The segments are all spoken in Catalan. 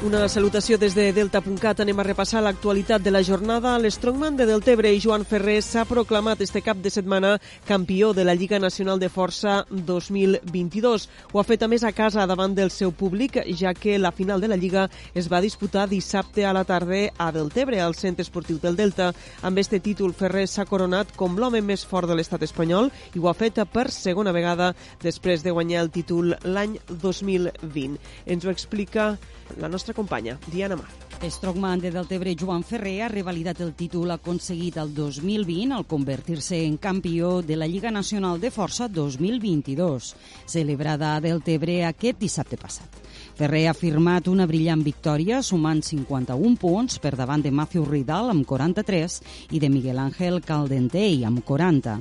Una salutació des de Delta.cat. Anem a repassar l'actualitat de la jornada. L'Strongman de Deltebre i Joan Ferrer s'ha proclamat este cap de setmana campió de la Lliga Nacional de Força 2022. Ho ha fet a més a casa davant del seu públic, ja que la final de la Lliga es va disputar dissabte a la tarda a Deltebre, al Centre Esportiu del Delta. Amb este títol, Ferrer s'ha coronat com l'home més fort de l'estat espanyol i ho ha fet per segona vegada després de guanyar el títol l'any 2020. Ens ho explica la nostra companya, Diana Mar. Strongman de Deltebre Joan Ferrer ha revalidat el títol aconseguit el 2020 al convertir-se en campió de la Lliga Nacional de Força 2022, celebrada a Deltebre aquest dissabte passat. Ferrer ha firmat una brillant victòria sumant 51 punts per davant de Matthew Ridal amb 43 i de Miguel Ángel Caldentei amb 40.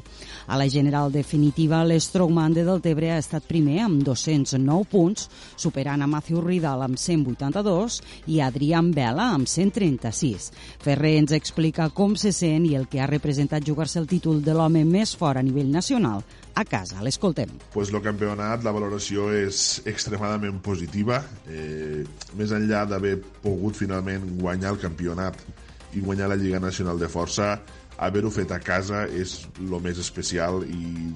A la general definitiva, l'Strongman de Deltebre ha estat primer amb 209 punts, superant a Matthew Ridal amb 182 i Adrián Vela amb 136. Ferrer ens explica com se sent i el que ha representat jugar-se el títol de l'home més fort a nivell nacional a casa. L'escoltem. Pues el campionat, la valoració és extremadament positiva. Eh, més enllà d'haver pogut finalment guanyar el campionat i guanyar la Lliga Nacional de Força, haver-ho fet a casa és el més especial i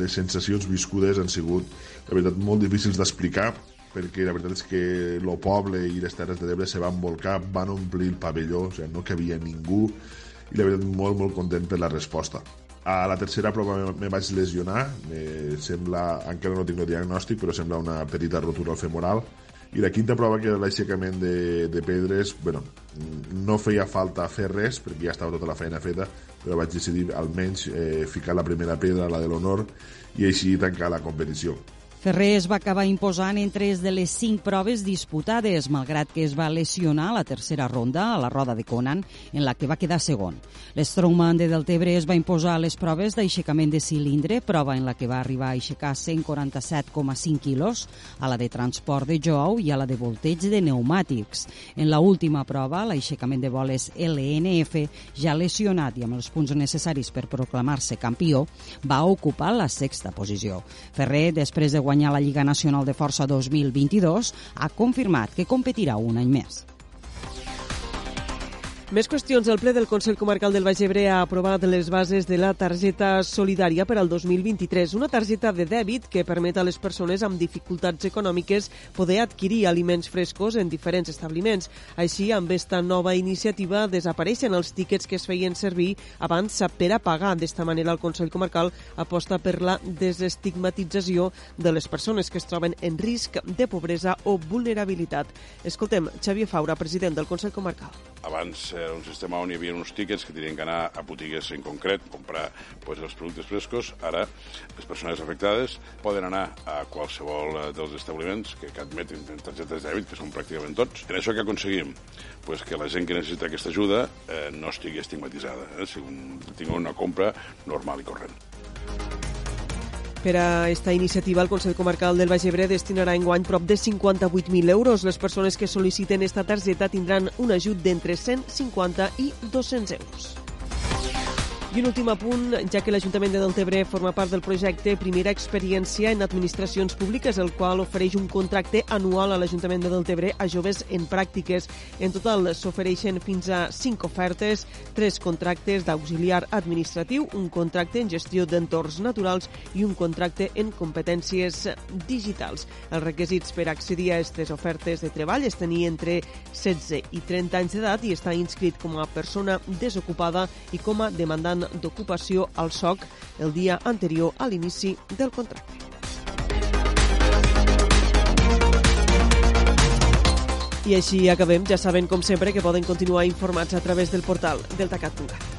les sensacions viscudes han sigut, la veritat, molt difícils d'explicar perquè la veritat és que el poble i les terres de l'Ebre se van volcar, van omplir el pavelló, o sigui, no cabia ningú i la veritat molt, molt content per la resposta. A la tercera prova me, vaig lesionar, me sembla, encara no tinc el diagnòstic, però sembla una petita rotura al femoral. I la quinta prova, que era l'aixecament de, de pedres, bueno, no feia falta fer res, perquè ja estava tota la feina feta, però vaig decidir almenys eh, ficar la primera pedra, la de l'honor, i així tancar la competició. Ferrer es va acabar imposant en tres de les cinc proves disputades, malgrat que es va lesionar a la tercera ronda a la roda de Conan, en la que va quedar segon. L'Strongman de Deltebre es va imposar a les proves d'aixecament de cilindre, prova en la que va arribar a aixecar 147,5 quilos, a la de transport de jou i a la de volteig de pneumàtics. En la última prova, l'aixecament de boles LNF, ja lesionat i amb els punts necessaris per proclamar-se campió, va ocupar la sexta posició. Ferrer, després de guanyar la Lliga Nacional de Força 2022, ha confirmat que competirà un any més. Més qüestions. El ple del Consell Comarcal del Baix Ebre ha aprovat les bases de la targeta solidària per al 2023, una targeta de dèbit que permet a les persones amb dificultats econòmiques poder adquirir aliments frescos en diferents establiments. Així, amb esta nova iniciativa, desapareixen els tíquets que es feien servir abans per a pagar. D'esta manera, el Consell Comarcal aposta per la desestigmatització de les persones que es troben en risc de pobresa o vulnerabilitat. Escoltem Xavier Faura, president del Consell Comarcal. Abans era un sistema on hi havia uns tíquets que tenien que anar a botigues en concret, comprar pues, els productes frescos. Ara, les persones afectades poden anar a qualsevol eh, dels establiments que, que admetin targetes de dèbit, que són pràcticament tots. En això que aconseguim? Pues que la gent que necessita aquesta ajuda eh, no estigui estigmatitzada, eh, si un, tingui una compra normal i corrent. Per a aquesta iniciativa, el Consell Comarcal del Baix Ebre destinarà enguany prop de 58.000 euros. Les persones que sol·liciten esta targeta tindran un ajut d'entre 150 i 200 euros. I un últim apunt, ja que l'Ajuntament de Deltebre forma part del projecte Primera Experiència en Administracions Públiques, el qual ofereix un contracte anual a l'Ajuntament de Deltebre a joves en pràctiques. En total s'ofereixen fins a 5 ofertes, 3 contractes d'auxiliar administratiu, un contracte en gestió d'entorns naturals i un contracte en competències digitals. Els requisits per accedir a aquestes ofertes de treball és tenir entre 16 i 30 anys d'edat i estar inscrit com a persona desocupada i com a demandant d'ocupació al SOC el dia anterior a l'inici del contracte. I així acabem. Ja saben, com sempre, que poden continuar informats a través del portal deltacat.cat.